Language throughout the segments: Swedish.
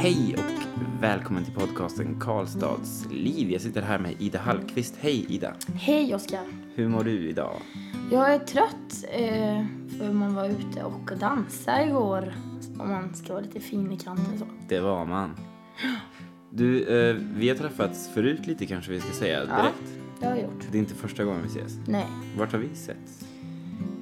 Hej och välkommen till podcasten Karlstads liv. Jag sitter här med Ida Hallqvist. Hej Ida! Hej Oskar. Hur mår du idag? Jag är trött eh, för man var ute och dansade igår. Om man ska vara lite fin i kanten så. Det var man. Du, eh, vi har träffats förut lite kanske vi ska säga direkt. Det har jag gjort. Det är inte första gången vi ses. Nej. Vart har vi setts?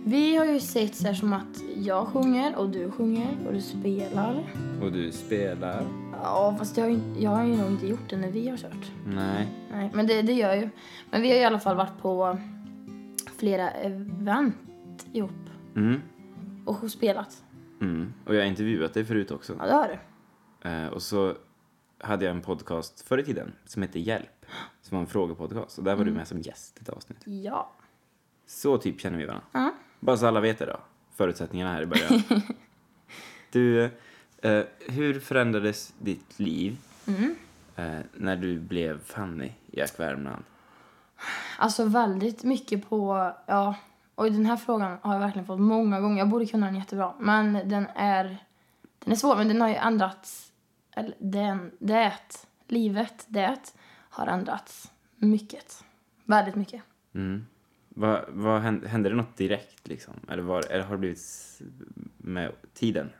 Vi har ju sett så här som att jag sjunger och du sjunger och du spelar. Och du spelar? Ja, fast jag har, ju, jag har ju nog inte gjort det när vi har kört. Nej. Nej, men det, det gör jag ju. Men vi har i alla fall varit på flera event ihop Mm. och spelat. Mm. Och jag har intervjuat dig förut också. Ja, det har du. Eh, och så hade jag en podcast förr i tiden som hette Hjälp. Som var en frågepodcast. Och där var du med som gäst ett avsnitt. Ja. Så typ känner vi varandra. Ja. Bara så alla vet det då. Förutsättningarna här i början. du, eh, hur förändrades ditt liv eh, när du blev Fanny i Ack Värmland? Alltså väldigt mycket på, ja. Och den här frågan har jag verkligen fått många gånger. Jag borde kunna den jättebra. Men den är, den är svår, men den har ju ändrats. Eller den, det, livet, det har ändrats mycket. Väldigt mycket. Mm. Vad, vad hände, hände det något direkt liksom? Eller, var, eller har det blivit med tiden?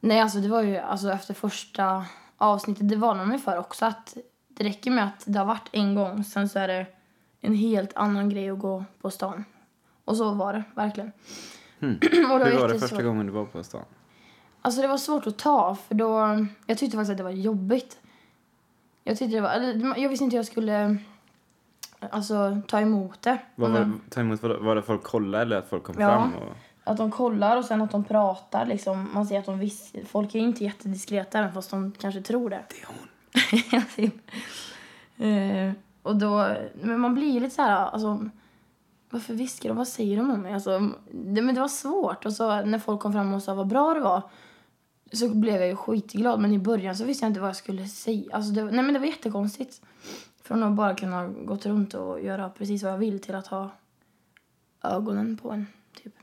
Nej, alltså det var ju alltså efter första avsnittet, det var nog för också att det räcker med att det har varit en gång, sen så är det en helt annan grej att gå på stan. Och så var det verkligen. och Hmm. Hur var det jättesvårt. första gången du var på stan? Alltså det var svårt att ta för då, jag tyckte faktiskt att det var jobbigt. Jag tyckte det var, jag visste inte hur jag skulle alltså ta emot det. Vad var, Mm. ta emot, var, det folk kollade eller att folk kom Ja. fram? Och, Att de kollar och sen att de pratar liksom. Man ser att de vis, folk är inte jättediskreta även fast de kanske tror det. det är hon. Eh, och då, men man blir ju lite så här, alltså, varför viskar de? Vad säger de om mig? Alltså, det, men det var svårt. Och så när folk kom fram och sa vad bra det var så blev jag ju skitglad. Men i början så visste jag inte vad jag skulle säga. Alltså, det, nej men det var jättekonstigt. Från att bara kunna gått runt och göra precis vad jag vill till att ha ögonen på en. Typ.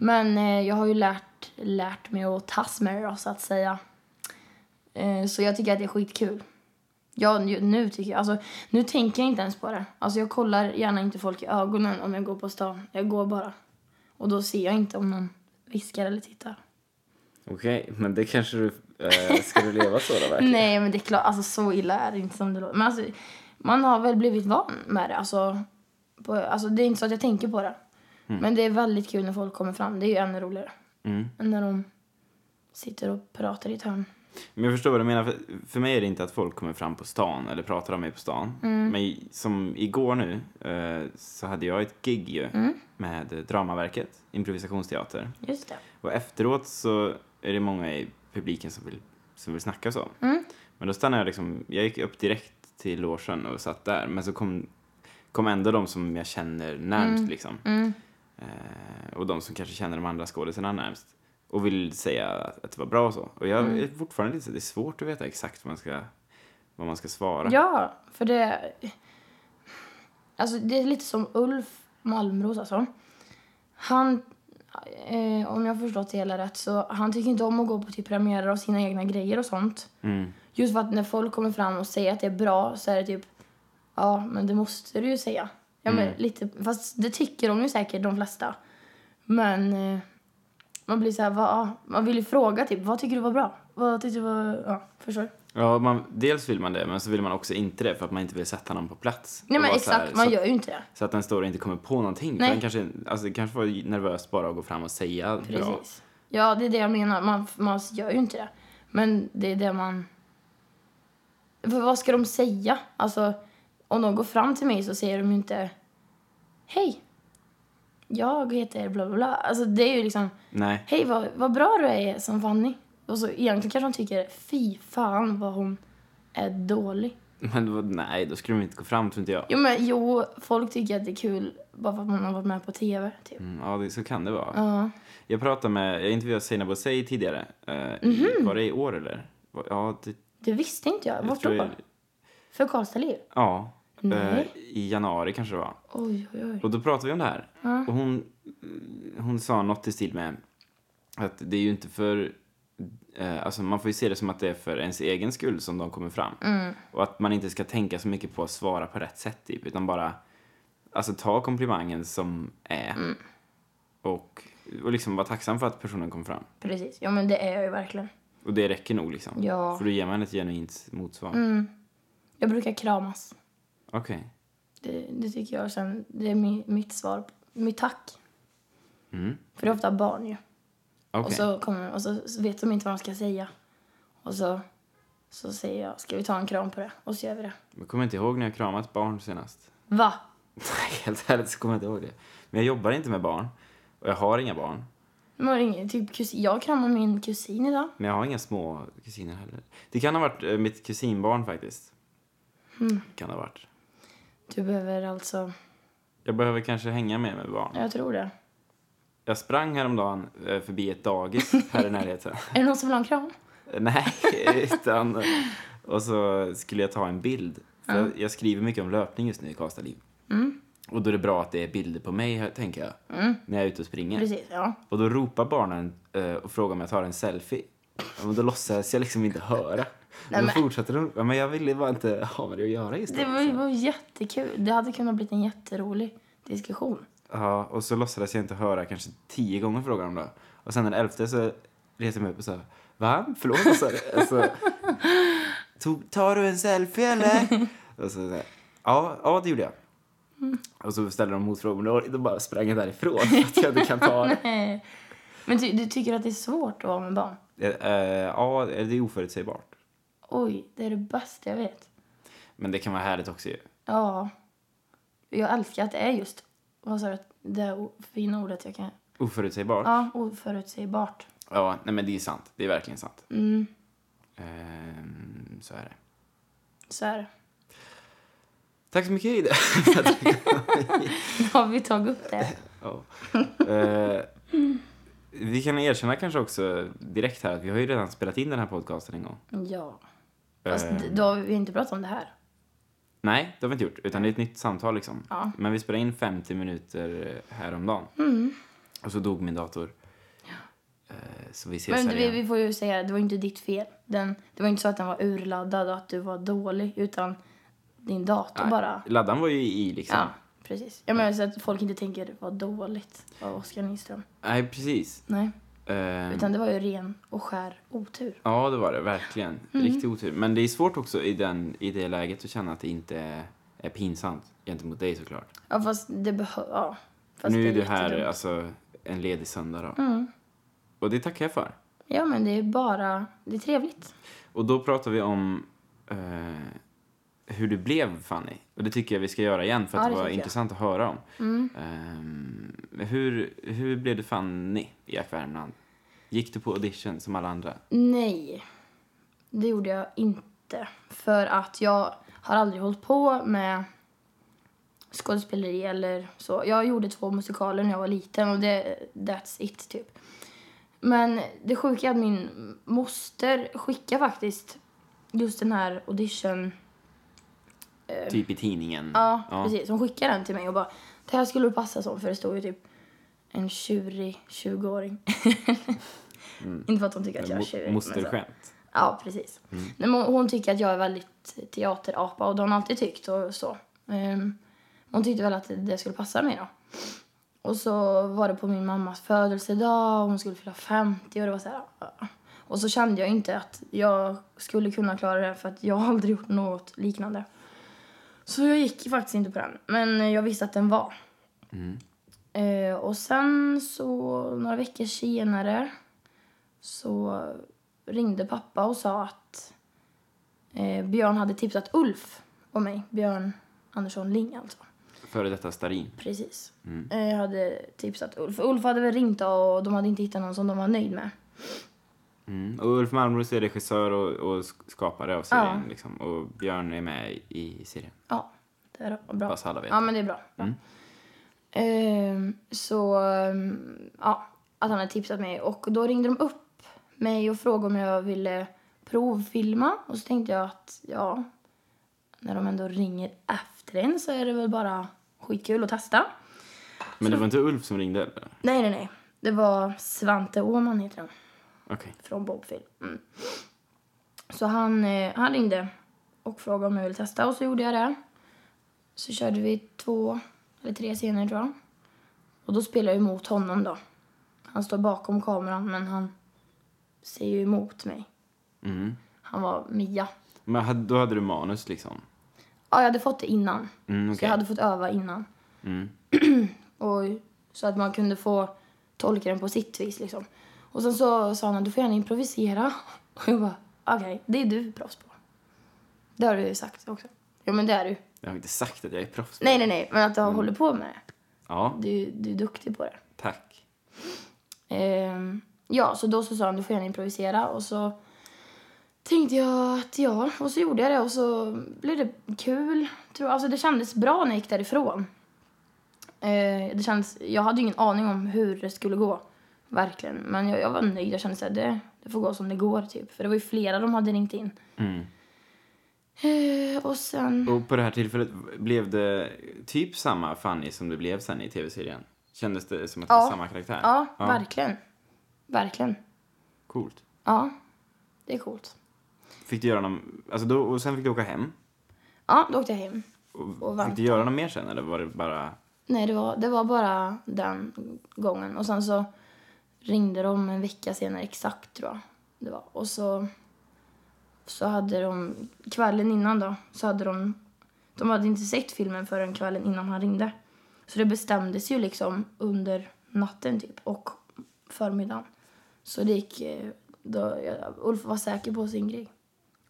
Men eh, jag har ju lärt, lärt mig att tas med det så att säga. Eh, så jag tycker att det är skitkul. Ja, nu tycker jag, alltså, nu tänker jag inte ens på det. Alltså jag kollar gärna inte folk i ögonen om jag går på stan. Jag går bara. Och då ser jag inte om någon viskar eller tittar. Okej, men det kanske du... Eh, ska du leva så då verkligen? Nej, men det är klart, alltså så illa är det inte som det låter. Men alltså, man har väl blivit van med det. Alltså, på, alltså det är inte så att jag tänker på det. Men det är väldigt kul när folk kommer fram. Det är ju ännu roligare. Mm. Än när de sitter och pratar i ett hörn. Men jag förstår vad du menar. För, för mig är det inte att folk kommer fram på stan eller pratar om mig på stan. Men som igår nu eh, så hade jag ett gig ju med eh, Dramaverket, improvisationsteater. Just det. Och efteråt så är det många i publiken som vill, som vill snacka så. Men då stannade jag liksom, jag gick upp direkt till logen och satt där. Men så kom, kom ändå de som jag känner närmst liksom. Eh, och de som kanske känner de andra skådisarna närmst. Och vill säga att, att det var bra och så. Och jag är fortfarande lite så, det är svårt att veta exakt vad man ska, vad man ska svara. Ja, för det... Alltså det är lite som Ulf Malmros alltså. Han, eh, om jag har förstått det hela rätt, så han tycker inte om att gå på typ premiärer av sina egna grejer och sånt. Mm. Just för att när folk kommer fram och säger att det är bra så är det typ, ja men det måste du ju säga. Ja men lite, fast det tycker de ju säkert de flesta. Men eh, man blir så här, va, man vill ju fråga typ, vad tycker du var bra? Vad tyckte du var, ja förstår? Ja, man, dels vill man det, men så vill man också inte det för att man inte vill sätta någon på plats. Nej men så här, exakt, man gör ju inte det. så att den står och inte kommer på någonting. Nej. den kanske, alltså, det kanske var nervöst bara att gå fram och säga bra. Precis. Ja, det är det jag menar. Man, man gör ju inte det. Men det är det man... För vad ska de säga? Alltså, om de går fram till mig så säger de ju inte Hej, jag heter bla bla bla. Alltså det är ju liksom Nej. Hej, vad, vad bra du är som Fanny. Och så egentligen kanske de tycker Fy fan vad hon är dålig. Men då, nej, då skulle de inte gå fram, tror inte jag. Jo, men jo, folk tycker att det är kul bara för att man har varit med på tv. Typ. Mm, ja, det, så kan det vara. Ja. Jag pratade med, jag intervjuade Seinabo Sey tidigare. Eh, Mhm. i, var det i år eller? Ja, det, Det visste inte jag. jag Vart tror då? jag- För Karlstad liv? Ja. Eh, Nej. I januari kanske det var. Oj, oj, oj. Och då pratade vi om det här. Och hon, hon sa något i stil med att det är ju inte för eh, alltså man får ju se det som att det är för ens egen skull som de kommer fram. Och att man inte ska tänka så mycket på att svara på rätt sätt typ, utan bara alltså ta komplimangen som är. Och, och liksom vara tacksam för att personen kom fram. Precis. Ja, men det är jag ju verkligen. Och det räcker nog liksom. Ja. För då ger man ett genuint motsvar. Jag brukar kramas. Okej. Det, det tycker jag. Sen, det är mi, mitt svar. Mitt tack. Mm. För det är ofta barn ju. Okej. Och, så kommer, och så vet de inte vad de ska säga. Och så, så säger jag, ska vi ta en kram på det? Och så gör vi det. Jag kommer inte ihåg när jag kramat barn senast. Va? Nej, helt ärligt så kommer jag inte ihåg det. Men jag jobbar inte med barn. Och jag har inga barn. Har ingen, typ kusin, jag kramar min kusin idag. Men jag har inga små kusiner heller. Det kan ha varit eh, mitt kusinbarn faktiskt. Kan det ha varit. Du behöver alltså, Jag behöver kanske hänga mer med barn. jag tror det. Jag sprang häromdagen eh, förbi ett dagis här i närheten. Är det någon som vill ha en kram? Nej, utan... Och så skulle jag ta en bild. För jag, jag skriver mycket om löpning just nu i Karlstad Liv. Och då är det bra att det är bilder på mig, tänker jag. När jag är ute och springer. Precis, ja. Och då ropar barnen eh, och frågar om jag tar en selfie. Och då låtsas jag liksom inte höra. Nej, men- fortsätter de. Ja, Men jag ville bara inte ha med det att göra just då. Det var, det var jättekul. Det hade kunnat bli en jätterolig diskussion. Ja, och så låtsades jag inte höra kanske tio gånger frågan om det. Och sen den elfte så reser jag mig upp och sa Va? Förlåt, sa du? Alltså, tog, tar du en selfie eller? och så, ja, ja, det gjorde jag. Och så ställde de motfrågor och då bara sprang jag därifrån för att jag inte kan ta det. Men ty, du tycker att det är svårt att vara med barn? Eh, eh, Ja, det är oförutsägbart. Oj, det är det bästa jag vet. Men det kan vara härligt också ju. Ja. Jag älskar att det är just, vad sa du, det fina ordet jag kan... Oförutsägbart? Ja, oförutsägbart. Ja, nej men det är sant. Det är verkligen sant. Mm, Ehm, så är det. så är det. Tack så mycket, Ida. Då har vi tagit upp det. Ja. Eh, vi kan erkänna kanske också direkt här att vi har ju redan spelat in den här podcasten en gång. Ja. Fast Eh, då har vi inte pratat om det här. nej, det har vi inte gjort. Utan det är ett nytt samtal liksom. Ja. Men vi spelade in 50 minuter häromdagen. Mm. Och så dog min dator. Eh, så vi ses Men här vi, igen. vi får ju säga, det var inte ditt fel. Den, det var inte så att den var urladdad och att du var dålig, utan din dator Nej, bara... Laddan var ju i liksom. Ja, precis. Jag menar så att folk inte tänker vad dåligt av Oskar Nyström. Nej, precis. Nej, Eh, utan det var ju ren och skär otur. Ja, det var det. Verkligen. Mm. Riktig otur. Men det är svårt också i, den, i det läget att känna att det inte är, är pinsamt gentemot dig såklart. Ja, fast det behövs... Ja. Fast nu är det du här alltså, en ledig söndag då. Mm. Och det tackar jag för. Ja, men det är bara... Det är trevligt. Och då pratar vi om eh, hur du blev Fanny. Och det tycker jag vi ska göra igen för att Ja, det det var intressant att höra om. Mm. Ehm, hur, hur blev du Fanny i Jack Värmland? Gick du på audition som alla andra? Nej, det gjorde jag inte. För att jag har aldrig hållit på med skådespeleri eller så. Jag gjorde två musikaler när jag var liten och det, that's it typ. Men det sjuka är att min moster skickade faktiskt just den här audition Typ i tidningen? Ja, precis. Hon skickade den till mig och bara, det här skulle du passa som, för det stod ju typ en tjurig 20-åring. Inte för att hon tycker att jag är tjurig. Mosterskämt? Ja, precis. Nej, men hon, tycker att jag är väldigt teaterapa och det har hon alltid tyckt och så. Ehm, hon tyckte väl att det, skulle passa mig då. Och så var det på min mammas födelsedag och hon skulle fylla 50 och det var så här. Och så kände jag inte att jag skulle kunna klara det för att jag har aldrig gjort något liknande. Så jag gick faktiskt inte på den. Men jag visste att den var. Eh, och sen så några veckor senare så ringde pappa och sa att eh, Björn hade tipsat Ulf om mig. Björn Andersson Ling alltså. Före detta Starin? Precis. Eh, hade tipsat Ulf. Ulf hade väl ringt och de hade inte hittat någon som de var nöjd med. Mm. Och Ulf Malmros är regissör och, och sk- skapare av serien. Liksom. Och Björn är med i serien. Ja, det är bra. Så alla vet. Ja, men det är bra. Mm. Ehm, så, ehm, ja, att han hade tipsat mig. Och då ringde de upp mig och frågade om jag ville provfilma. Och så tänkte jag att, ja, när de ändå ringer efter en så är det väl bara skitkul att testa. Men det var inte Ulf som ringde? Eller? Nej, nej, nej. Det var Svante Åman heter han. Okej. från Bob Phil. Mm. Så han, eh, han ringde och frågade om jag ville testa och så gjorde jag det. Så körde vi två eller tre scener tror jag. Och då spelar jag emot honom då. Han står bakom kameran men han ser ju emot mig. Mm. Han var Mia. Men hade, då hade du manus liksom? Ja, jag hade fått det innan. Mm, Så okej. jag hade fått öva innan. Mm. Och, så att man kunde få tolka den på sitt vis liksom. Och sen så sa han du får gärna improvisera. Och jag bara, okej, det är du proffs på. Det har du ju sagt också. Ja men det är du. Jag har inte sagt att jag är proffs. på Nej nej nej, men att du har hållit på med det. Ja, Du, du är duktig på det. tack. Ehm, ja, så då så sa han du får gärna improvisera och så tänkte jag att ja, och så gjorde jag det och så blev det kul. Tror jag. Alltså det kändes bra när jag gick därifrån. Eh, det kändes, jag hade ju ingen aning om hur det skulle gå, verkligen. Men jag, jag var nöjd, jag kände att det, det får gå som det går typ. För det var ju flera de hade ringt in. Mm. Eh, och sen, Och på det här tillfället, blev det typ samma Fanny som det blev sen i tv-serien? Kändes det som att det Ja. var samma karaktär? ja, verkligen. Verkligen. Coolt. Ja, det är coolt. Fick du göra någon, alltså då, och sen fick du åka hem? Ja, då åkte jag hem. Och Och fick du göra något mer sen eller var det bara... Nej, det var, det var bara den gången. Och sen så ringde de en vecka senare exakt tror jag det var. Och så, så hade de, kvällen innan då, så hade de, de hade inte sett filmen förrän kvällen innan han ringde. Så det bestämdes ju liksom under natten typ och förmiddagen. Så det gick, eh, då, Ulf var säker på sin grej.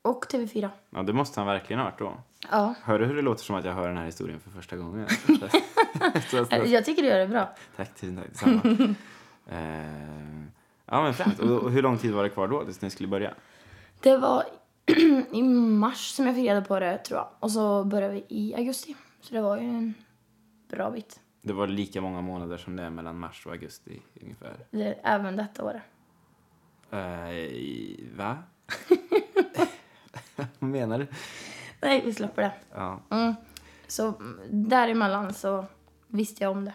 Och TV4. Ja, det måste han verkligen ha hört då. Ja, Hör du hur det låter som att jag hör den här historien för första gången? jag tycker du gör det bra. tack, tusen tack. Detsamma. eh, ja, men främt. Och, hur lång tid var det kvar då tills ni skulle börja? Det var i mars som jag fick reda på det, tror jag. Och så började vi i augusti. Så det var ju en bra bit. Det var lika många månader som det är mellan mars och augusti ungefär. Det, även detta året. Eh, i- va? Vad menar du? Nej, vi släpper det. Ja. Mm. Så däremellan så visste jag om det.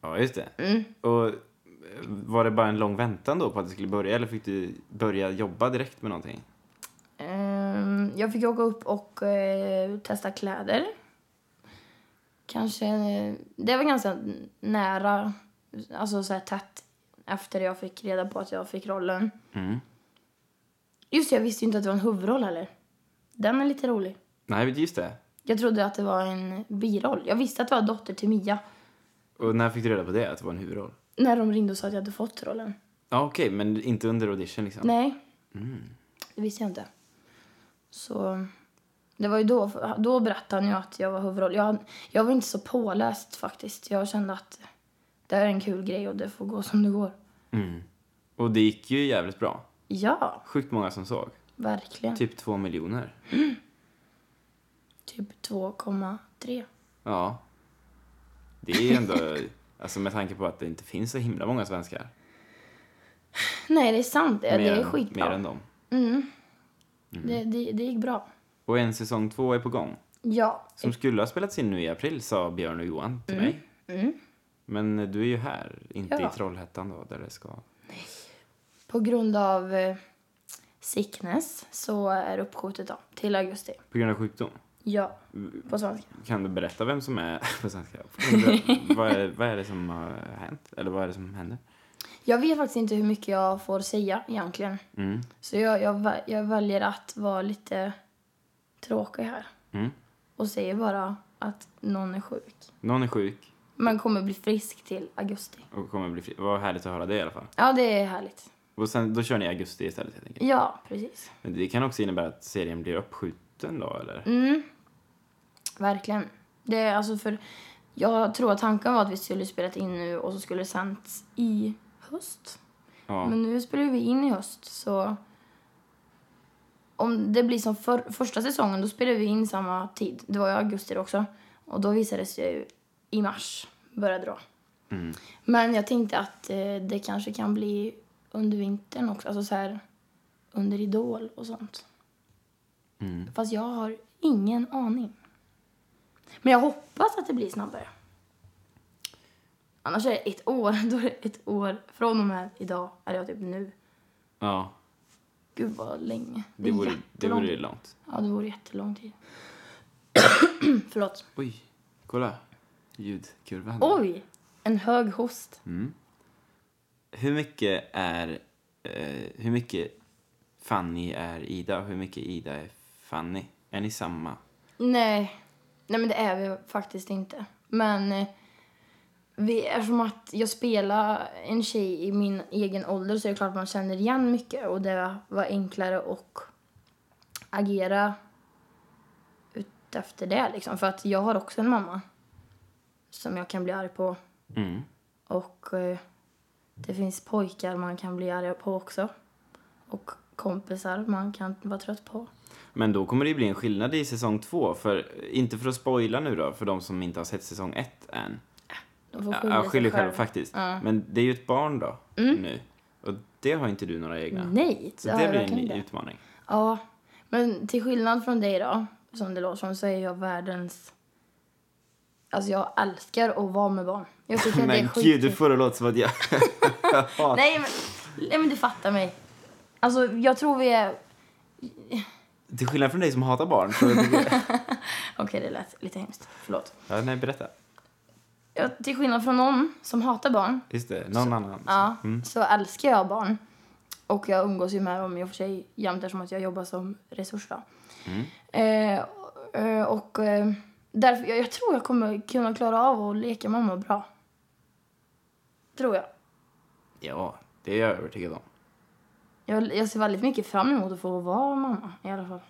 ja, just det. Mm. Och var det bara en lång väntan då på att det skulle börja eller fick du börja jobba direkt med någonting? Ehm, jag fick åka upp och eh, testa kläder. Kanske... eh, Det var ganska nära, alltså så här tätt efter jag fick reda på att jag fick rollen. Mm. Just jag visste inte att det var en huvudroll heller. Den är lite rolig. Nej, just det. Jag trodde att det var en biroll. Jag visste att det var dotter till Mia. Och när fick du reda på det, att det var en huvudroll? När de ringde och sa att jag hade fått rollen. Ja, okej, men inte under audition liksom? Nej, Mm. det visste jag inte. Så det var ju då, då berättade han ju att jag var huvudroll. Jag, jag var inte så påläst faktiskt. Jag kände att det är en kul grej och det får gå som det går. Mm. Och det gick ju jävligt bra. Ja, Sjukt många som såg. verkligen. Typ två miljoner. Typ 2,3. Ja. Det är ändå, alltså med tanke på att det inte finns så himla många svenskar. Nej, det är sant. Det, det Mer är skitbra. Mer än dem. Mm. Det, det, det gick bra. Och en säsong två är på gång. Ja. Som skulle ha spelats in nu i april, sa Björn och Johan till mig. Mm. Men du är ju här, inte Ja. i Trollhättan då, där det ska... På grund av eh, sickness så är det uppskjutet då, till augusti. På grund av sjukdom. Ja, på svenska. Kan du berätta vem som är på svenska? vad, är, vad är det som har hänt? Eller vad är det som händer? Jag vet faktiskt inte hur mycket jag får säga egentligen. Mm. Så jag, jag, jag väljer att vara lite tråkig här. Mm. Och säger bara att någon är sjuk. Någon är sjuk Man kommer bli frisk till augusti. och kommer bli fri. Vad härligt att höra det i alla fall. Ja, det är härligt. Och sen, då kör ni augusti istället helt enkelt. Ja, precis. Men det kan också innebära att serien blir uppskjuten då, eller? Mm. Verkligen. Det är alltså för... Jag tror att tanken var att vi skulle spelat in nu och så skulle det sänds i höst. Ja. Men nu spelar vi in i höst så... Om det blir som för, första säsongen då spelar vi in samma tid. Det var i augusti också. Och då visades det ju i mars började dra. Mm. Men jag tänkte att eh, det kanske kan bli under vintern också. Alltså så här under Idol och sånt. Mm. Fast jag har ingen aning. Men jag hoppas att det blir snabbare. Annars är det ett år. Då är det ett år från och med idag, eller ja, typ nu. Ja, Gud vad länge. det är vore, det vore tid. långt. Ja, det vore jättelång tid. Förlåt. Oj, kolla. Ljudkurvan. Oj! En hög host. Mm. Hur mycket är... Eh, hur mycket Fanny är Ida och hur mycket Ida är Fanny? Är ni samma? Nej. Nej, men det är vi faktiskt inte. Men eh, vi, eftersom att jag spelar en tjej i min egen ålder så är det klart att man känner igen mycket och det var enklare att agera utefter det liksom. För att jag har också en mamma som jag kan bli arg på Mm. och eh, det finns pojkar man kan bli arg på också. Och kompisar man kan vara trött på. Men då kommer det ju bli en skillnad i säsong två. För, inte för att spoila nu då, för de som inte har sett säsong ett än. De får skylla ja, dig själv faktiskt. Ja. Mm. Men det är ju ett barn då, nu. Och det har inte du några egna. Nej, Så det det blir en inte. utmaning. Ja, men till skillnad från dig då, som det låter som, så är jag världens... Alltså jag älskar att vara med barn. Jag tycker att det är Men gud, du får det låta som att jag... Nej men, nej men du fattar mig. Alltså jag tror vi är... Till skillnad från dig som hatar barn. Så. Okej det lät lite hemskt, förlåt. ja, nej, berätta. Jag, till skillnad från någon som hatar barn, Just det, någon annan. ja, Mm. så älskar jag barn. Och jag umgås ju med dem i och för sig jämt eftersom att jag jobbar som resurs då. Mm. Eh, eh, och eh, därför, jag, jag tror jag kommer kunna klara av att leka mamma bra. Tror jag. Ja, det är jag övertygad om. Jag. Jag ser väldigt mycket fram emot att få vara mamma i alla fall.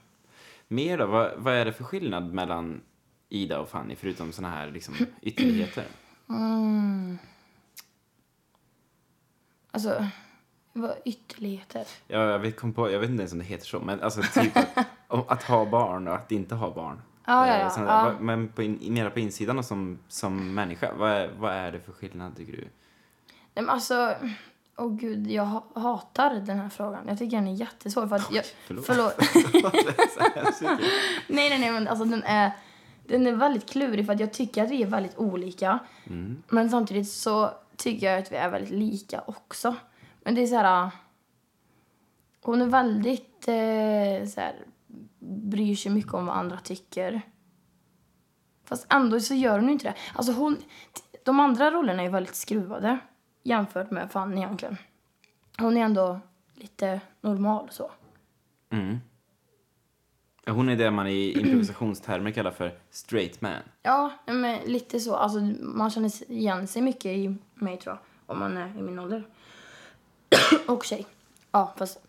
Mer då? Vad, vad är det för skillnad mellan Ida och Fanny, förutom såna här liksom, ytterligheter? Mm. Alltså, vad ytterligheter. Ja, jag, vet, kom på, jag vet inte ens om det heter så, men alltså typ att, att ha barn och att inte ha barn. Ja, ja, ja, ja. där. Vad- Men på in, mera på insidan och som, som människa, vad är, vad är det för skillnad tycker du? Nej, men alltså, åh gud, jag ha- hatar den här frågan. Jag tycker den är jättesvår. För att jag, förlåt. förlåt. Nej, nej, nej, men alltså den är, den är väldigt klurig för att jag tycker att vi är väldigt olika. Mm. Men samtidigt så tycker jag att vi är väldigt lika också. Men det är så här... Hon är väldigt eh, så här, bryr sig mycket om vad andra tycker. Fast ändå så gör hon inte det. Alltså hon, de andra rollerna är väldigt skruvade jämfört med Fanny egentligen. Hon är ändå lite normal så. Mm. Hon är det man i improvisationstermer kallar för straight man. Ja, men lite så. Alltså, man känner igen sig mycket i mig tror jag. Om man är i min ålder. Och tjej. Ja, fast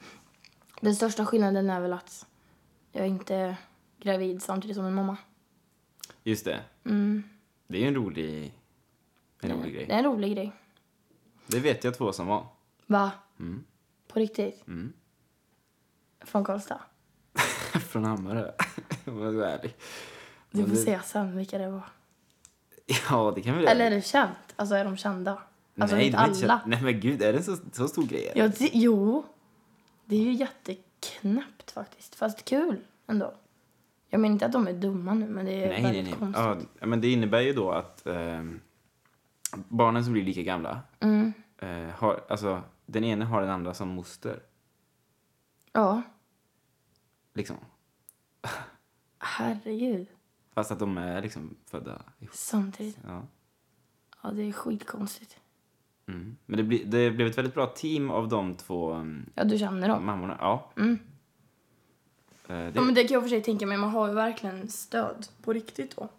den största skillnaden är väl att jag inte är gravid samtidigt som en mamma. Just det. Mm. Det är en rolig, en rolig Det grej. är en rolig grej. Det vet jag två som var. Va? Mm. På riktigt? Mm. Från Karlstad? Från Hammarö. Om jag ska vara ärlig. Du får det- säga sen vilka det var. Ja, det kan vi Eller är det känt? Alltså är de kända? Alltså Nej, inte inte alla? känt. Nej men gud, är det så, så stor grej? Ja, det, jo. Det är ju jätteknäppt faktiskt. Fast kul ändå. Jag menar inte att de är dumma nu, men det är nej, nej, väldigt nej. konstigt. Ja, men det innebär ju då att ehm, barnen som blir lika gamla Mm. eh, har, alltså den ena har den andra som moster. Ja, Liksom. herregud. Fast att de är liksom födda ihop. Samtidigt. Ja. Ja, det är skitkonstigt. Mm. Men det, blir, det blev ett väldigt bra team av de två um, Ja, du känner dem. mammorna. Ja. Mm. Eh, det, Ja, men det kan jag för sig tänka mig. Man har ju verkligen stöd på riktigt då.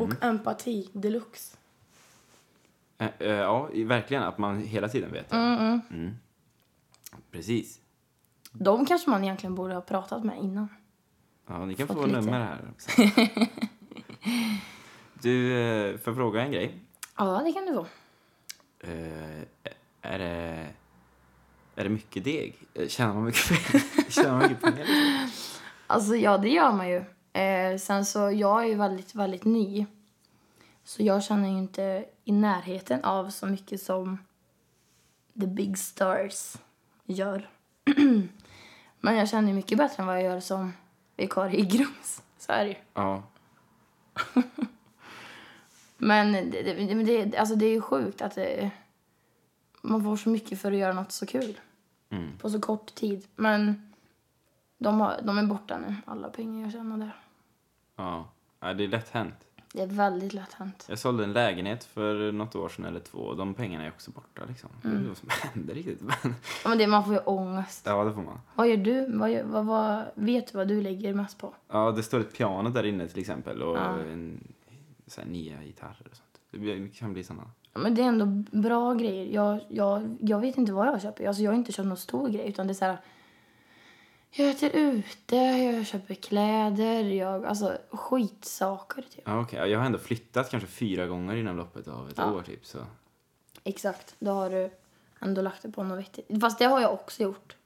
Och empati deluxe. Eh, eh, ja, verkligen. Att man hela tiden vet det. Mm, mm. Mm. Precis. De kanske man egentligen borde ha pratat med innan. Ja, ni kan Fått få lite. nummer här också. du, eh, får jag fråga en grej? Ja, det kan du få. Eh, är det... Är det mycket deg? Tjänar man mycket pengar? Tjänar man mycket pengar? Alltså, ja, det gör man ju. Eh, sen så, jag är ju väldigt, väldigt ny. Så jag känner ju inte i närheten av så mycket som the big stars gör. Men jag känner mycket bättre än vad jag gör som vikarie i Grums. Så är det ju. Ja. Men det, det, det, alltså det är ju sjukt att det, man får så mycket för att göra något så kul. Mm. på så kort tid. Men de, har, de är borta nu, alla pengar jag tjänade. Ja. ja, det är lätt hänt. Det är väldigt lätt hänt. Jag sålde en lägenhet för något år sedan eller två och de pengarna är också borta liksom. Mm. Det är vad som händer riktigt. Men, Ja, men det, man får ju ångest. ja, det får man. Vad gör du? Vad, gör- vad, vad, vet du vad du lägger mest på? Ja, det står ett piano där inne till exempel och Ja. en, så här, nya gitarrer och sånt. Det kan bli såna. Ja, men det är ändå bra grejer. Jag, jag, jag vet inte vad jag köper. Alltså, jag har inte köpt någon stor grej. Utan det är så här, jag äter ute, jag köper kläder, jag, alltså skitsaker typ. Ja, okej. Ja, Jag har ändå flyttat kanske fyra gånger inom loppet av ett Ja. år typ. Så. Exakt, då har du ändå lagt det på något vettigt. Fast det har jag också gjort.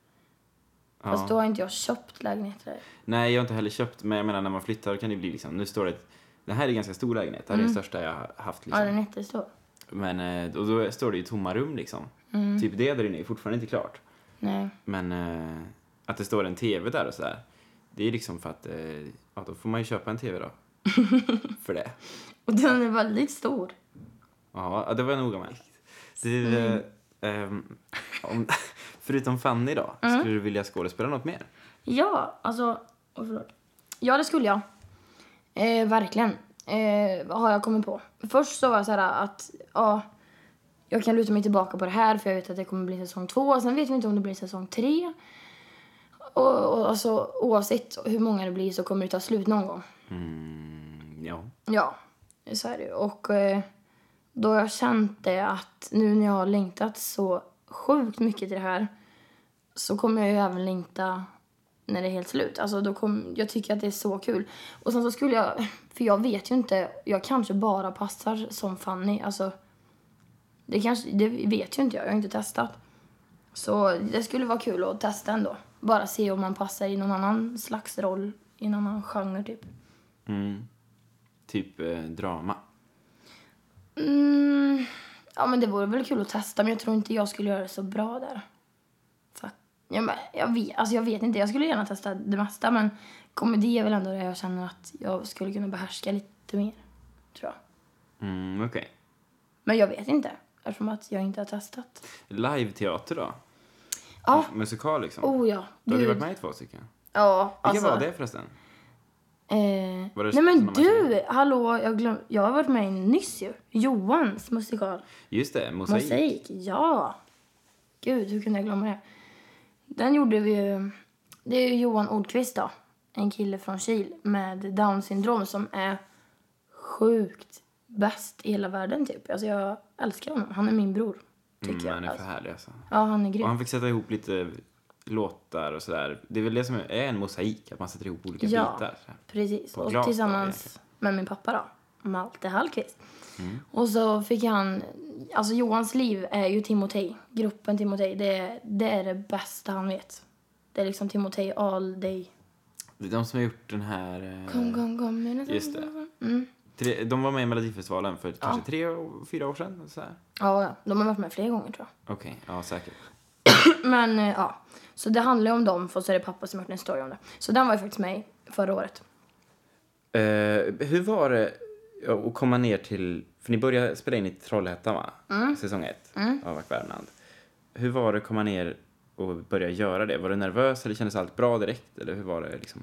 Fast Ja. då har inte jag köpt lägenheter där. Nej, jag har inte heller köpt, men jag menar när man flyttar kan det bli liksom, nu står det ett, det här är en ganska stor lägenhet, det här är den största jag har haft Mm. Ja, liksom. den är jättestor. Men, eh, och då står det ju tomma rum liksom. Mm. Typ det där inne är fortfarande inte klart. Nej. Men eh, att det står en tv där och sådär, det är liksom för att, eh, ja då får man ju köpa en tv då. för det. Och den är väldigt stor. Ja, det var jag noga med. Du, Mm. ehm, om, förutom Fanny då, Mm. skulle du vilja skådespela något mer? Ja, alltså... Oh, förlåt. Ja, det skulle jag. Eh, verkligen. Eh, vad har jag kommit på? Först så var jag så här att... Ja, jag kan luta mig tillbaka på det här för jag vet att det kommer bli säsong två. Sen vet vi inte om det blir säsong tre. Och, och alltså, oavsett hur många det blir så kommer det ta slut någon gång. Mm, ja. Ja, så är det. Och eh, då har jag känt det att nu när jag har längtat så sjukt mycket till det här så kommer jag ju även längta när det är helt slut. Alltså då kom, jag tycker att det är så kul. Och sen så skulle jag, för jag vet ju inte, jag kanske bara passar som Fanny. Alltså, det, kanske, det vet ju inte jag, jag har inte testat. Så det skulle vara kul att testa ändå. Bara se om man passar i någon annan slags roll, i en annan genre typ. Mm. Typ eh, drama. Mm, ja, men det vore väl kul att testa, men jag tror inte jag skulle göra det så bra där. För, att- ja, men jag, vet, alltså jag vet inte, jag skulle gärna testa det mesta, men komedi är väl ändå det jag känner att jag skulle kunna behärska lite mer, tror jag. Mm, okej. Men jag vet inte, eftersom att jag inte har testat. Live-teater då? Ja, Musikal liksom? oh ja. du har ju varit med i två stycken. Ja, Vilka alltså. var det förresten? Eh, Var det nej men du, hallå, jag, glöm, jag har varit med i nyss ju. Johans musikal. Just det, Mosaik. Mosaik, ja. Gud, hur kunde jag glömma det? Den gjorde vi ju... Det är ju Johan Ordqvist då. En kille från Kil med down syndrom som är sjukt bäst i hela världen typ. Alltså jag älskar honom. Han är min bror. Tycker Mm, jag. han är för härlig alltså. Ja, han är Och grym. han fick sätta ihop lite låtar och sådär. Det är väl det som är en mosaik, att man sätter ihop olika Ja. bitar. här. Precis. Och glas då, tillsammans egentligen. med min pappa då. Malte Hallqvist. Mm. Och så fick han... Alltså Johans liv är ju Timotej. Gruppen Timotej. Det, är- det är det bästa han vet. Det är liksom Timotej all day. Det är de som har gjort den här... eh, Kom, kom, kom. Just det. Mm. Tre- De var med i Melodifestivalen för kanske tre, och fyra år sedan. Så här. Ja, ja, de har varit med flera gånger tror Okej, ja säkert. jag. Men eh, ja, så det handlar ju om dem för så är det pappa som har gjort en story om det. Så den var ju faktiskt med förra året. Eh, hur var det att komma ner till... För ni började spela in i Trollhättan va? Mm. Säsong ett av Ack Värmland. Hur var det att komma ner och börja göra det? Var du nervös eller kändes allt bra direkt? Eller hur var det liksom?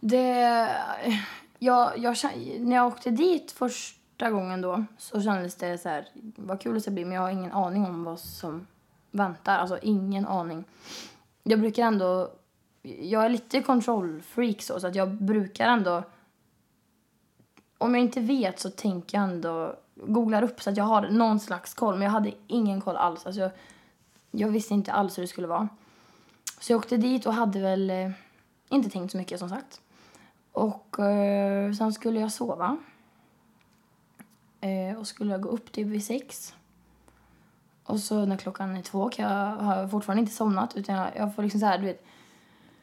Det... Jag, jag, när jag åkte dit första gången då så kändes det så här, vad kul det ska bli men jag har ingen aning om vad som väntar. Alltså ingen aning. Jag brukar ändå, jag är lite kontrollfreak så, så att jag brukar ändå, om jag inte vet så tänker jag ändå, googlar upp så att jag har någon slags koll men jag hade ingen koll alls. Alltså jag, jag visste inte alls hur det skulle vara. Så jag åkte dit och hade väl eh, inte tänkt så mycket som sagt. Och eh, sen skulle jag sova. Eh, och skulle jag gå upp typ vid sex. Och så när klockan är två kan jag, har jag fortfarande inte somnat utan jag, jag får liksom så här, du vet,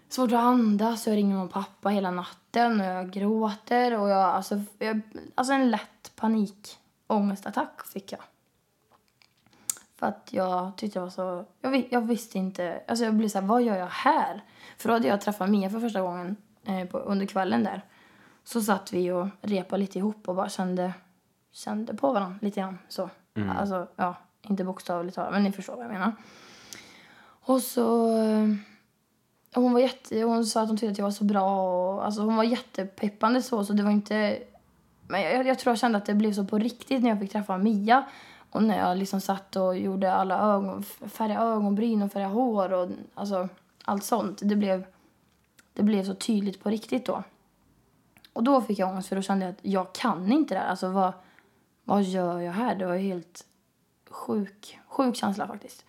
svårt att andas. Jag ringer mamma och pappa hela natten och jag gråter och jag, alltså, jag, alltså en lätt panikångestattack fick jag. För att jag tyckte jag var så... Jag, jag visste inte... Alltså jag blev så här, vad gör jag här? För då hade jag träffat Mia för första gången eh, på, under kvällen där. Så satt vi och repade lite ihop och bara kände, kände på varandra lite grann. Så. Alltså, ja, inte bokstavligt talat, men ni förstår vad jag menar. Och så... eh, Hon var jätte... Hon sa att hon tyckte att jag var så bra och... Alltså hon var jättepeppande så, så det var inte... Men jag, jag tror jag kände att det blev så på riktigt när jag fick träffa Mia. Och när jag liksom satt och gjorde alla ögon... Färgade ögonbryn och färgade hår och alltså allt sånt. Det blev... Det blev så tydligt på riktigt då. Och då fick jag ångest för då kände jag att jag kan inte det här. Alltså vad, vad gör jag här? Det var ju helt sjuk, sjuk känsla faktiskt.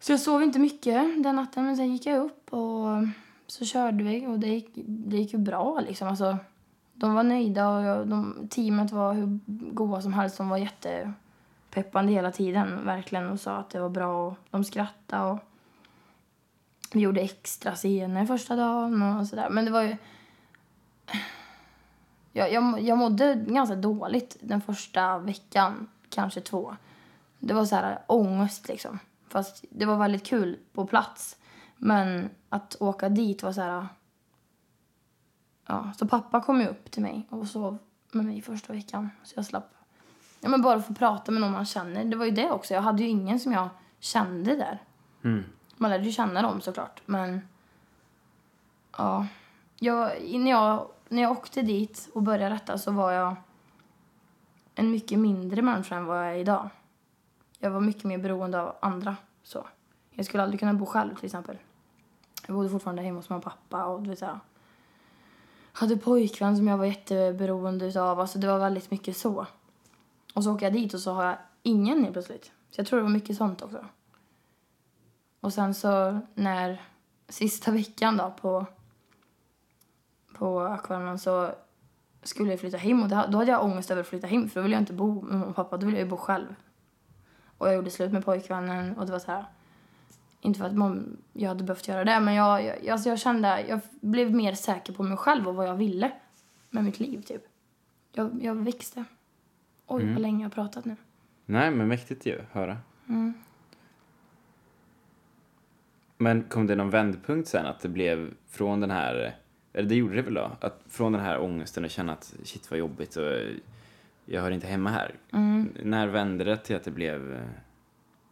Så jag sov inte mycket den natten men sen gick jag upp och så körde vi och det gick, det gick ju bra liksom. Alltså, de var nöjda och jag, de, teamet var hur goa som helst. De var jättepeppande hela tiden verkligen och sa att det var bra och de skrattade och vi gjorde extra scener första dagen och sådär. Men det var ju... Jag, jag, jag mådde ganska dåligt den första veckan, kanske två. Det var så här ångest liksom. Fast det var väldigt kul på plats. Men att åka dit var så här... Ja, så pappa kom ju upp till mig och sov med mig första veckan. Så jag slapp. Ja, men bara få prata med någon man känner. Det var ju det också. Jag hade ju ingen som jag kände där. Mm. Man lärde ju känna dem såklart. Men ja, jag, när, jag, när jag åkte dit och började detta så var jag en mycket mindre människa än vad jag är idag. Jag var mycket mer beroende av andra. Så. Jag skulle aldrig kunna bo själv till exempel. Jag bodde fortfarande hemma hos mamma och pappa och du vet så hade pojkvän som jag var jätteberoende utav. Alltså det var väldigt mycket så. Och så åker jag dit och så har jag ingen helt plötsligt. Så jag tror det var mycket sånt också. Och sen så när sista veckan då på, på Aquarium så skulle jag flytta hem och då hade jag ångest över att flytta hem för då ville jag inte bo med mamma och pappa, då ville jag ju bo själv. Och jag gjorde slut med pojkvännen och det var så här, inte för att man, jag hade behövt göra det men jag, jag, alltså jag kände, jag blev mer säker på mig själv och vad jag ville med mitt liv typ. Jag, jag växte. Oj vad länge jag har pratat nu. Nej, men mäktigt ju. Höra. Mm. Men kom det någon vändpunkt sen att det blev från den här, eller det gjorde det väl då? Att från den här ångesten och känna att shit vad jobbigt och jag hör inte hemma här. Mm. När vände det till att det blev, eh,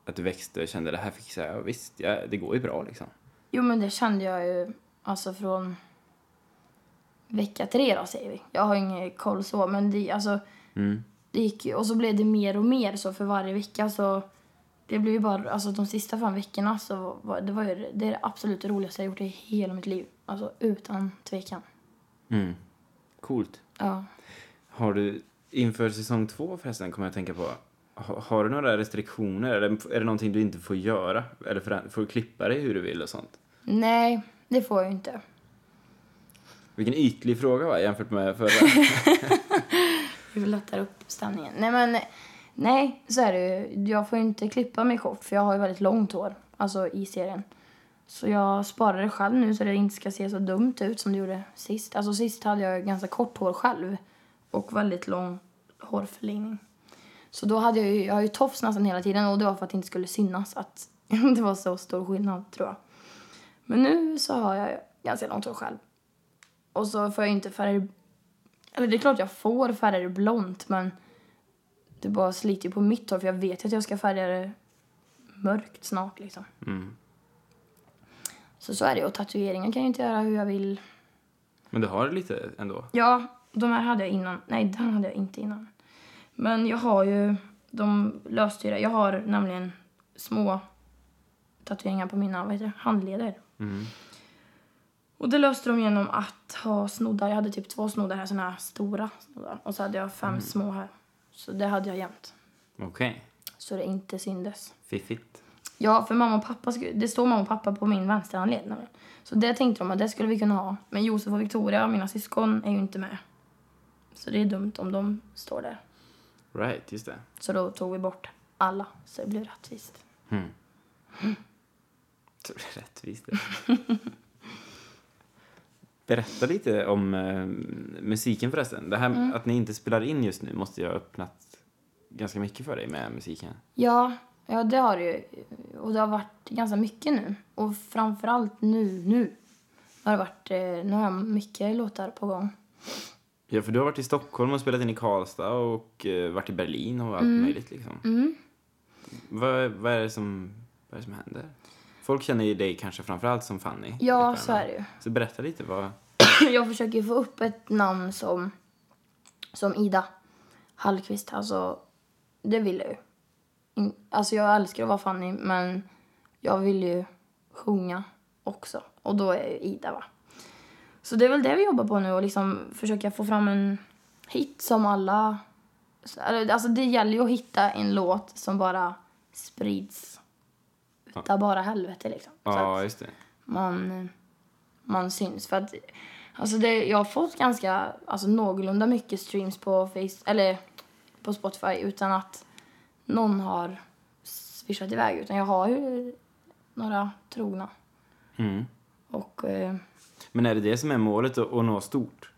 att du växte och kände det här fixar jag? Ja, visst, ja, det går ju bra liksom. Jo, men det kände jag ju alltså från vecka tre då, säger vi. Jag har ingen koll så, men det, alltså, Mm. det gick ju, och så blev det mer och mer så för varje vecka så det blev ju bara, alltså de sista fem veckorna så var det var ju det, är det absolut roligaste jag gjort i hela mitt liv. Alltså utan tvekan. Mm. Coolt. Ja. Har du, inför säsong två förresten, kommer jag att tänka på, ha- har du några restriktioner? Eller är det någonting du inte får göra? Eller för, får du klippa dig hur du vill och sånt? Nej, det får jag ju inte. Vilken ytlig fråga va, jämfört med förra. Vi lättar upp stämningen. Nej, men nej, så är det ju. Jag får ju inte klippa mig kort för jag har ju väldigt långt hår, alltså i serien. Så jag sparar det själv nu så det inte ska se så dumt ut som det gjorde sist. Alltså sist hade jag ganska kort hår själv och väldigt lång hårförlängning. Så då hade jag ju, jag har ju tofs nästan hela tiden och det var för att det inte skulle synas att det var så stor skillnad tror jag. Men nu så har jag ganska långt hår själv. Och så får jag inte färga eller det är klart jag får färga blont men det bara sliter ju på mitt hår för jag vet att jag ska färga det mörkt snart liksom. Mm. Så så är det och tatueringar kan jag inte göra hur jag vill. Men du har lite ändå? Ja, de här hade jag innan. Nej, den hade jag inte innan. Men jag har ju de lösstyra. Jag har nämligen små tatueringar på mina vad heter det, handleder. Mm. Och det löste de genom att ha snoddar. Jag hade typ två snoddar här, såna här stora snoddar. Och så hade jag fem små här. Så det hade jag jämt. Okej. Så det inte syndes. Fiffigt. Ja, för mamma och pappa, det står mamma och pappa på min vänsterhandled nämligen. Så det tänkte de att det skulle vi kunna ha. Men Josef och Victoria, mina syskon, är ju inte med. Så det är dumt om de står där. Right, just det. Så då tog vi bort alla, så det blev rättvist. Mm. Är Rättvist. det. Berätta lite om eh, musiken förresten. Det här att ni inte spelar in just nu måste ju ha öppnat ganska mycket för dig med musiken. Ja, ja det har det ju. Och det har varit ganska mycket nu. Och framförallt nu, nu. Har det varit, eh, nu har jag mycket låtar på gång. Ja, för du har varit i Stockholm och spelat in i Karlstad och eh, varit i Berlin och allt möjligt liksom. Mm. Vad, vad, är det som, vad är det som händer? Folk känner ju dig kanske framförallt som Fanny. Ja, så är det ju. Så berätta lite, vad... jag försöker få upp ett namn som, som Ida Hallqvist. Alltså, det vill jag ju. In, alltså jag älskar att vara Fanny, men jag vill ju sjunga också. Och då är ju Ida va. Så det är väl det vi jobbar på nu och liksom försöka få fram en hit som alla... Alltså det gäller ju att hitta en låt som bara sprids utav bara helvete liksom. Ja, just det. man, man syns. För att, alltså det, jag har fått ganska, alltså någorlunda mycket streams på, face, eller på Spotify utan att någon har swishat iväg. Utan jag har ju några trogna. Mm. Och eh, Men är det det som är målet, att, att nå stort?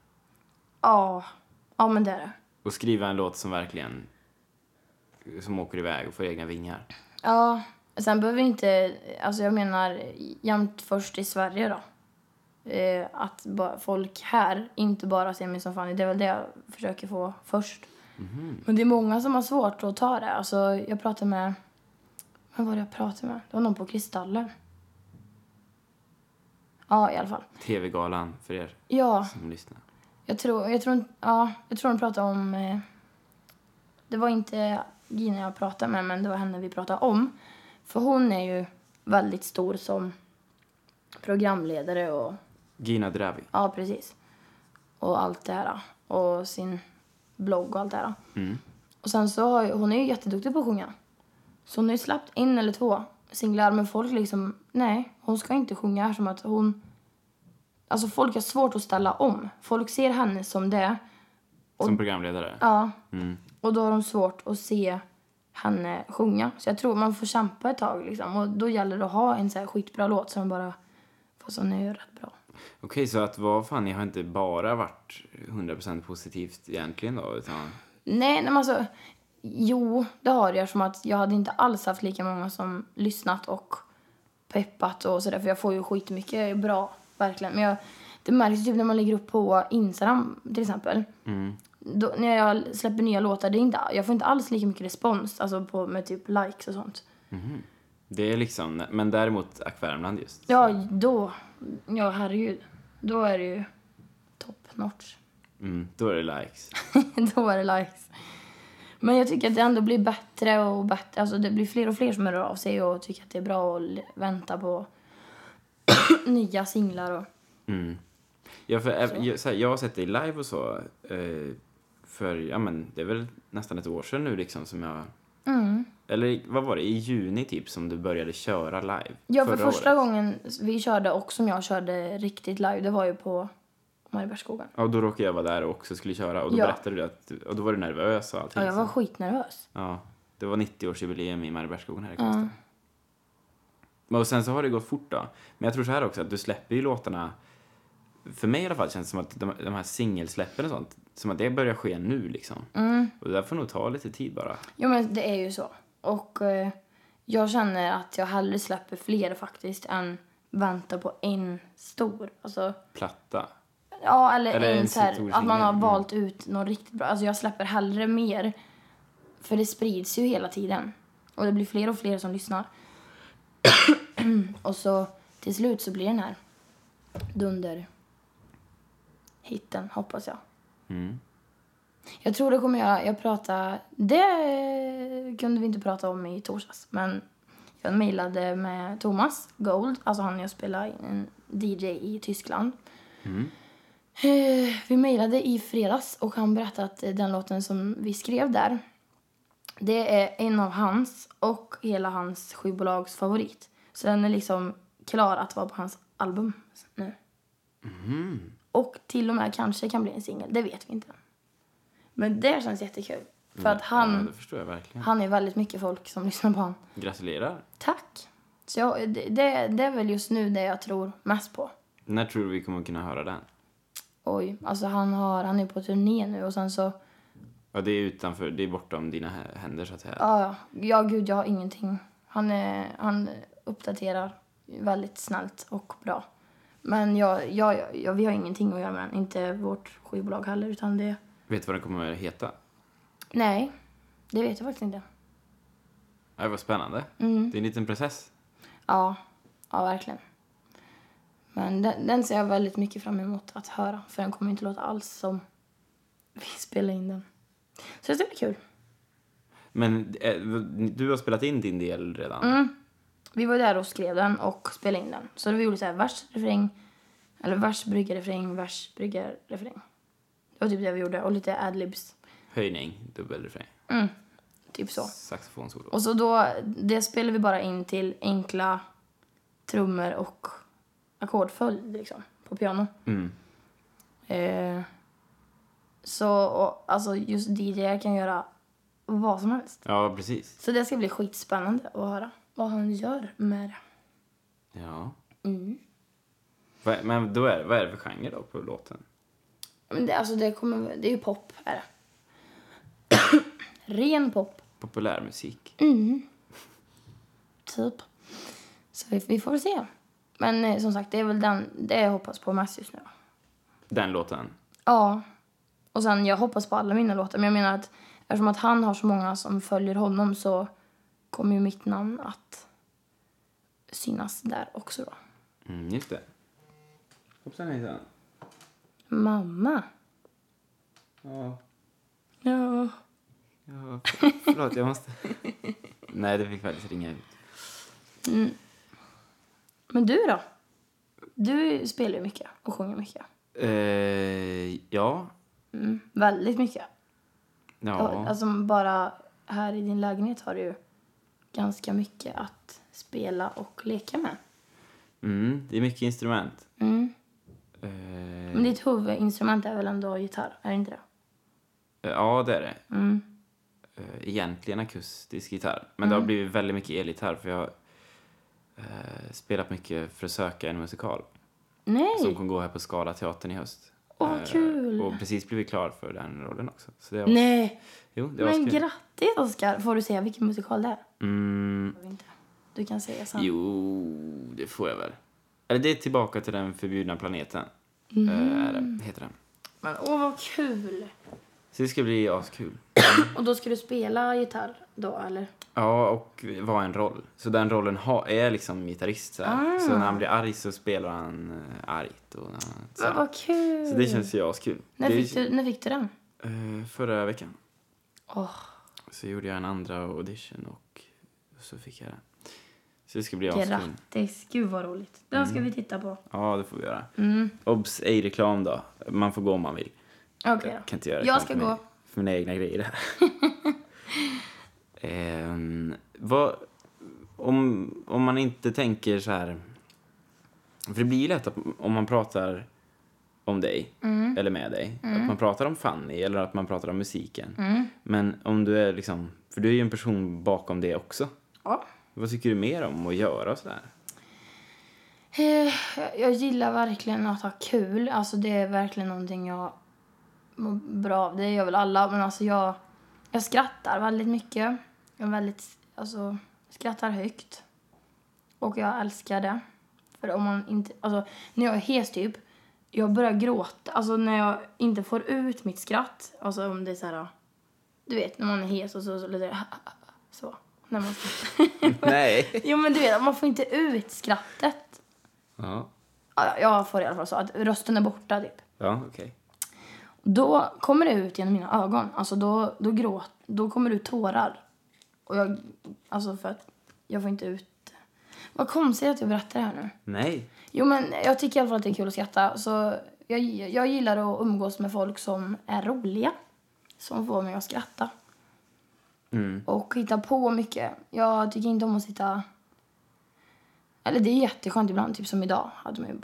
ja, ja men det är det. Och skriva en låt som verkligen som åker iväg och får egna vingar. Ja, sen behöver inte, alltså jag menar jämt först i Sverige då. Eh, att folk här inte bara ser mig som Fanny, det är väl det jag försöker få först. Men det är många som har svårt att ta det. Alltså jag pratade med, vem var det jag pratade med? Det var någon på Kristallen. Ja, i alla fall. TV-galan för er Ja, som lyssnar. jag tror, jag tror, ja, jag tror de pratade om... Eh, det var inte Gina jag pratade med, men det var henne vi pratade om. För hon är ju väldigt stor som programledare och... Gina Dravi. Ja, precis. Och allt det här. Och sin blogg och allt det här. Mm. Och sen så har ju, hon är ju jätteduktig på att sjunga. Så hon har ju släppt en eller två singlar, men folk liksom, nej, hon ska inte sjunga som att hon... Alltså folk har svårt att ställa om. Folk ser henne som det. Som programledare. Ja, Mm. och då har de svårt att se henne sjunga. Så jag tror man får kämpa ett tag liksom. Och då gäller det att ha en så här skitbra låt som bara... Fast hon är ju rätt bra. Okej, så att vara Fanny har inte bara varit 100% positivt egentligen då, utan... Nej, nej men alltså... Jo, det har jag som att jag hade inte alls haft lika många som lyssnat och peppat och sådär. För jag får ju skitmycket bra, verkligen. Men jag, det märks typ när man lägger upp på Instagram till exempel. Mm. Då, när jag släpper nya låtar, det är inte, jag får inte alls lika mycket respons alltså på, med typ likes och sånt. Det är liksom, men däremot Ack Värmland just. Ja, då, ja herregud. Då är det ju top notch. Mm, då är det likes. då är det likes. Men jag tycker att det ändå blir bättre och bättre. Alltså det blir fler och fler som hör av sig och tycker att det är bra att vänta på nya singlar och... Mm. Ja, för, jag, jag, så här, jag har sett dig live och så. Eh, för, ja men, det är väl nästan ett år sedan nu liksom som jag... Mm. Eller vad var det, i juni typ som du började köra live? Ja, för första året. gången vi körde och som jag körde riktigt live, det var ju på Mariebergsskogen. Ja, och då råkade jag vara där och också skulle köra och då Ja. berättade du att, och då var du nervös och allting. Ja, jag var så- skitnervös. Ja, det var 90-årsjubileum i Mariebergsskogen här i Karlstad. Men Och sen så har det gått fort då. Men jag tror så här också att du släpper ju låtarna, för mig i alla fall känns det som att de, de här singelsläppen och sånt, som att det börjar ske nu liksom. Mm. Och det där får nog ta lite tid bara. Jo, men det är ju så. Och eh, jag känner att jag hellre släpper fler faktiskt än väntar på en stor. Alltså, Platta. Ja, eller, Eller en en så här, att man har singel, valt ut någon riktigt bra. Alltså jag släpper hellre mer. För det sprids ju hela tiden. Och det blir fler och fler som lyssnar. och så till slut så blir den här dunder hitten, hoppas jag. Mm. Jag tror det kommer göra, jag pratade, det kunde vi inte prata om i torsdags, men jag mejlade med Thomas Gold, alltså han jag spelar en DJ i Tyskland. Mm. Eh, Vi mejlade i fredags och han berättade att eh, den låten som vi skrev där, det är en av hans och hela hans skivbolags favorit. Så den är liksom klar att vara på hans album nu. Och till och med kanske kan bli en singel, det vet vi inte. Men det känns jättekul. För att Ja, han, verkligen. han är väldigt mycket folk som lyssnar på honom. Gratulerar. Tack! Så jag, det, det, det är väl just nu det jag tror mest på. När tror du vi kommer kunna höra den? Oj, alltså han, har, han är på turné nu och sen så... Ja, det är utanför, det är bortom dina hä- händer så att säga. Ja, ja. ja gud, jag har ingenting. Han, är, han uppdaterar väldigt snällt och bra. Men jag, jag, jag, vi har ingenting att göra med den. Inte vårt skivbolag heller, utan det... Vet du vad den kommer att heta? Nej, det vet jag faktiskt inte. Ja, vad spännande. Mm. Det är en liten process. Ja, Ja, verkligen. Men den, den ser jag väldigt mycket fram emot att höra. För den kommer inte låta alls som vi spelar in den. Så det ska bli kul. Men eh, du har spelat in din del redan? Mm. Vi var där och skrev den och spelade in den. Så vi gjorde så här vers, refräng, eller vers, brygga, refräng, vers, brygga, refräng. Det var typ det vi gjorde. Och lite adlibs. Höjning, dubbelrefräng, Mm. Typ så. saxofonsolo. Och så då, det spelade vi bara in till enkla trummor och ackordföljd liksom, på piano. Mm. Eh, så och, alltså just DJ kan göra vad som helst. Ja, precis. Så det ska bli skitspännande att höra vad han gör med det. Ja. Mm. Men då är, vad är det för genre då på låten? Men det, alltså det, kommer, det är ju pop, är det. Ren pop, Populärmusik? typ. Så vi, vi får se. Men eh, som sagt, det är väl den, det jag hoppas på mest just nu. Den låten? Ja. Och sen, jag hoppas på alla mina låtar. Men jag menar att eftersom att han har så många som följer honom så kommer ju mitt namn att synas där också då. Mm, just det. Hoppsan hejsan. Mamma. Ja. Ja. Ja, för, förlåt, jag måste... Nej, det fick faktiskt ringa ut. Men du då? Du spelar ju mycket och sjunger mycket. Eh, ja. Mm, väldigt mycket. Ja. Alltså bara här i din lägenhet har du ju ganska mycket att spela och leka med. Mm, det är mycket instrument. Mm. Eh, Men ditt huvudinstrument är väl ändå gitarr, är det inte det? Ja, det är det. Mm. Eh, egentligen akustisk gitarr. Men det har blivit väldigt mycket elgitarr för jag har eh, spelat mycket för att söka en musikal Nej! som kommer gå här på Skala teatern i höst. Åh, Eh, kul. Och precis blivit klar för den rollen också. Så det var, Nej! Jo, det var Men kul. grattis Oskar! Får du säga vilken musikal det är? Mm, Du kan säga sen. jo, det får jag väl. Eller det är tillbaka till den förbjudna planeten. Mm. det, heter den. Men åh vad kul! Så det ska bli askul. Och då ska du spela gitarr då eller? Ja, och vara en roll. Så den rollen ha, är liksom gitarrist. Så. Ah. så när han blir arg så spelar han eh, argt. Och, så. Men vad kul! så det känns ju askul. när, Det- fick du, när fick du den? Eh, förra veckan Åh, så gjorde jag en andra audition och så fick jag den. Så det ska bli grattis! Gud vad roligt. Den ska vi titta på. Ja, det får vi göra. Mm. Obs, ej reklam då. Man får gå om man vill. Okej Jag då. kan inte göra Jag ska för, gå. för mina egna grejer här. Ehm, vad, om, om man inte tänker så här... För det blir ju lätt att om man pratar om dig, Mm. eller med dig, att man pratar om Fanny eller att man pratar om musiken. Mm. Men om du är liksom, för du är ju en person bakom det också. Ja. Vad tycker du mer om att göra och sådär? Eh, Jag gillar verkligen att ha kul. Alltså det är verkligen någonting jag mår bra av. Det gör väl alla. Men alltså jag, jag skrattar väldigt mycket. Jag är väldigt, alltså, skrattar högt. Och jag älskar det. För om man inte, alltså när jag är hes typ, jag börjar gråta. Alltså när jag inte får ut mitt skratt. Alltså om det är så här, du vet när man är hes och så, så lite så. När man Nej. Jo men du vet, man får inte ut skrattet. Ja, Ja, jag får i alla fall så att rösten är borta typ. ja okej. Då kommer det ut genom mina ögon. Alltså då, då gråt, då kommer det ut tårar. Och jag, alltså för att jag får inte ut Vad konstigt att jag berättar det här nu. Nej. Jo men jag tycker i alla fall att det är kul att skratta. Så jag, jag gillar att umgås med folk som är roliga. Som får mig att skratta. Mm. Och hitta på mycket. Jag tycker inte om att sitta... Eller det är jätteskönt ibland, typ som idag. Hade man ju...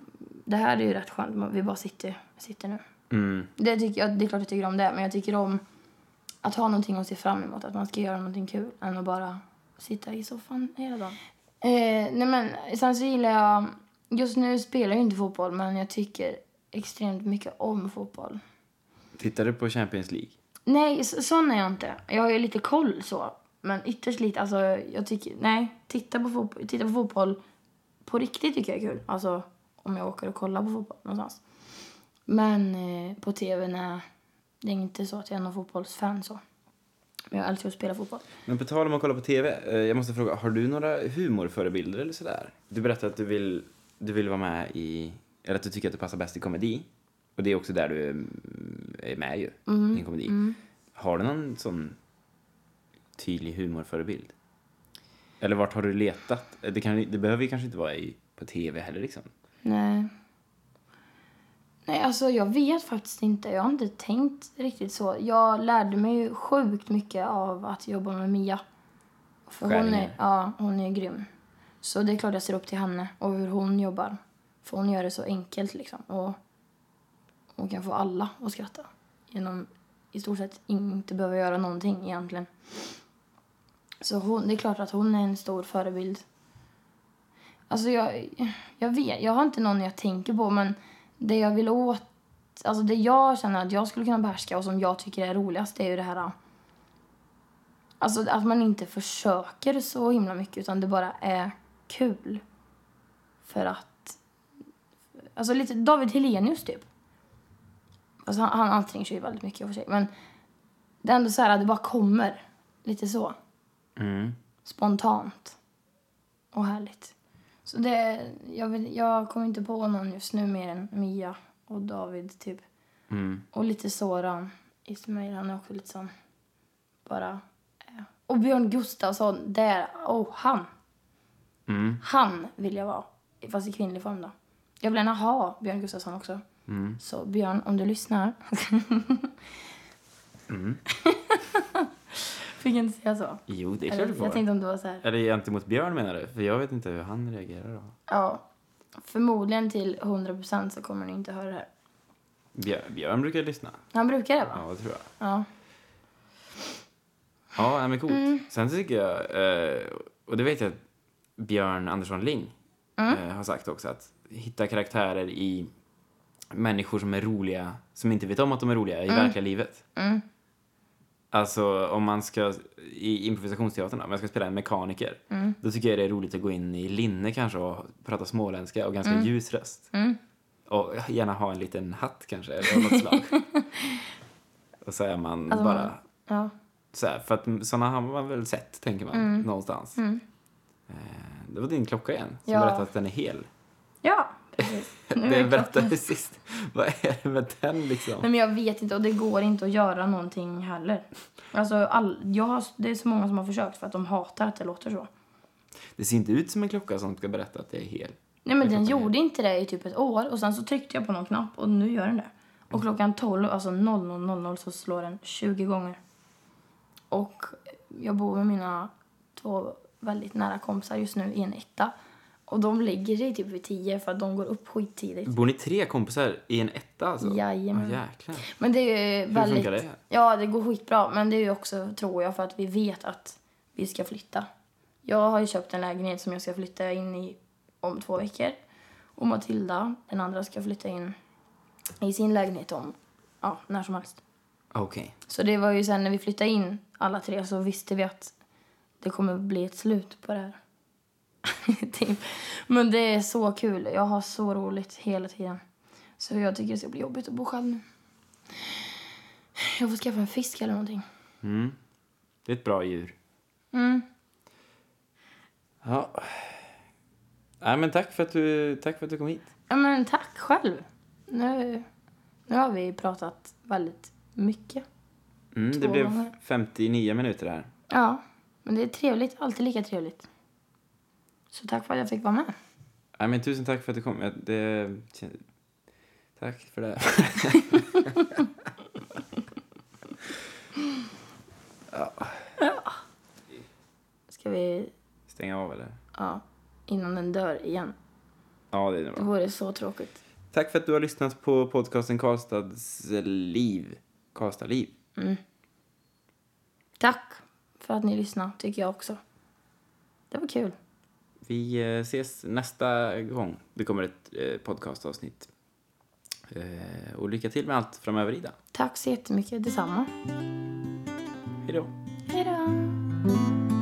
Det här är ju rätt skönt, vi bara sitter, sitter nu. Mm. Det, tycker jag, det är klart jag tycker om det, men jag tycker om att ha någonting att se fram emot. Att man ska göra någonting kul, än att bara sitta i soffan hela dagen. Eh, nej men, sen så gillar jag... Just nu spelar jag inte fotboll, men jag tycker extremt mycket om fotboll. Tittar du på Champions League? Nej, sån är jag inte. Jag har ju lite koll så. Men ytterst lite. Alltså, jag tycker... Nej, titta på, fotboll, titta på fotboll på riktigt tycker jag är kul. Alltså, om jag åker och kollar på fotboll någonstans. Men eh, på tv, nej. Det är inte så att jag är någon fotbollsfan så. Men jag älskar att spela fotboll. Men på tal om att kolla på TV, eh, jag måste fråga, har du några humorförebilder eller sådär? du berättade att du vill, du vill vara med i, eller att du tycker att du passar bäst i komedi. Och det är också där du är, är med ju, i en komedi. Har du någon sån tydlig humorförebild? Eller vart har du letat? Det, kan, det behöver ju kanske inte vara i, på tv heller liksom. Nej. Nej, alltså jag vet faktiskt inte. Jag har inte tänkt riktigt så. Jag lärde mig ju sjukt mycket av att jobba med Mia. För hon är, ja, hon är grym. Så det är klart jag ser upp till henne och hur hon jobbar. För hon gör det så enkelt liksom. Och hon kan få alla att skratta. Genom i stort sett inte behöva göra någonting egentligen. Så hon, det är klart att hon är en stor förebild. Alltså jag, jag vet, jag har inte någon jag tänker på men det jag vill åt, alltså det jag känner att jag skulle kunna behärska och som jag tycker är roligast det är ju det här äh, Alltså att man inte försöker så himla mycket utan det bara är kul. För att, alltså lite David Helenius typ. Alltså han, han anstränger sig ju väldigt mycket i och för sig men det är ändå så här att det bara kommer. Lite så Mm. spontant och härligt. Så det, jag, vill, jag kommer inte på någon just nu mer än Mia och David typ. Mm. Och lite Soran Ismail, han är också lite sån bara... Och Björn Gustafsson, där, oh han. Mm. Han vill jag vara, fast i kvinnlig form då. Jag vill gärna ha Björn Gustafsson också. Mm. Så Björn, om du lyssnar. Mm. Fick jag inte säga så? Jo, det är klart du får. jag tänkte om det var så här. Eller gentemot Björn menar du? För jag vet inte hur han reagerar då. Ja, förmodligen till 100% så kommer ni inte höra det här. Björn, Björn brukar lyssna. Han brukar det va? Ja, det tror jag. Ja. Ja, nej, men coolt. Mm. Sen tycker jag, eh, och det vet jag att Björn Andersson Ling Mm. eh, har sagt också, att hitta karaktärer i människor som är roliga, som inte vet om att de är roliga i verkliga livet. Mm. Alltså om man ska, i improvisationsteatern om jag ska spela en mekaniker, Mm. då tycker jag det är roligt att gå in i linne kanske och prata småländska och ganska ljus röst. Mm. Och gärna ha en liten hatt kanske, eller något slag. och så är man Alltså, bara Ja. så här, för att sådana har man väl sett, tänker man, någonstans. Mm. Eh, det var din klocka igen, som Ja. berättade att den är hel. Ja, Det berättade du sist. Vad är det med den liksom? Men jag vet inte och det går inte att göra någonting heller. Alltså, all, jag har, det är så många som har försökt för att de hatar att det låter så. Det ser inte ut som en klocka som ska berätta att det är hel. Nej men den fattar gjorde inte det i typ ett år och sen så tryckte jag på någon knapp och nu gör den det. Och klockan 12, alltså 00.00 så slår den 20 gånger. Och jag bor med mina två väldigt nära kompisar just nu i en etta. Och de ligger i typ vid 10 för att de går upp skittidigt. Bor ni tre kompisar i en etta alltså? Jajamän. Ja, jäklar. Men det är ju Hur väldigt... funkar det? Ja, det går skitbra. Men det är ju också, tror jag, för att vi vet att vi ska flytta. Jag har ju köpt en lägenhet som jag ska flytta in i om två veckor. Och Matilda, den andra, ska flytta in i sin lägenhet om, ja, när som helst. Okej. Så det var ju sen när vi flyttade in alla tre så visste vi att det kommer bli ett slut på det här. typ. Men det är så kul. Jag har så roligt hela tiden. Så jag tycker det ska bli jobbigt att bo själv nu. Jag får skaffa en fisk eller någonting. Mm. Det är ett bra djur. Mm. Ja. Nej, men tack för att du, tack för att du kom hit. Ja, men tack själv. Nu, nu har vi pratat väldigt mycket. Mm, det blev gånger. 59 minuter här. Ja, men det är trevligt. Alltid lika trevligt. Så tack för att jag fick vara med. Nej, men tusen tack för att du kom. Ja, Det... Tack för det. Ska vi, Stänga av eller? ja, innan den dör igen. Ja, det är Det bra. vore så tråkigt. Tack för att du har lyssnat på podcasten Karlstads liv. Karlstad liv. Tack för att ni lyssnade, tycker jag också. Det var kul. Vi eh, ses nästa gång. Det kommer ett eh, podcastavsnitt. Eh, Och lycka till med allt framöver, Ida. Tack så jättemycket. Detsamma. Hej då. Hej då.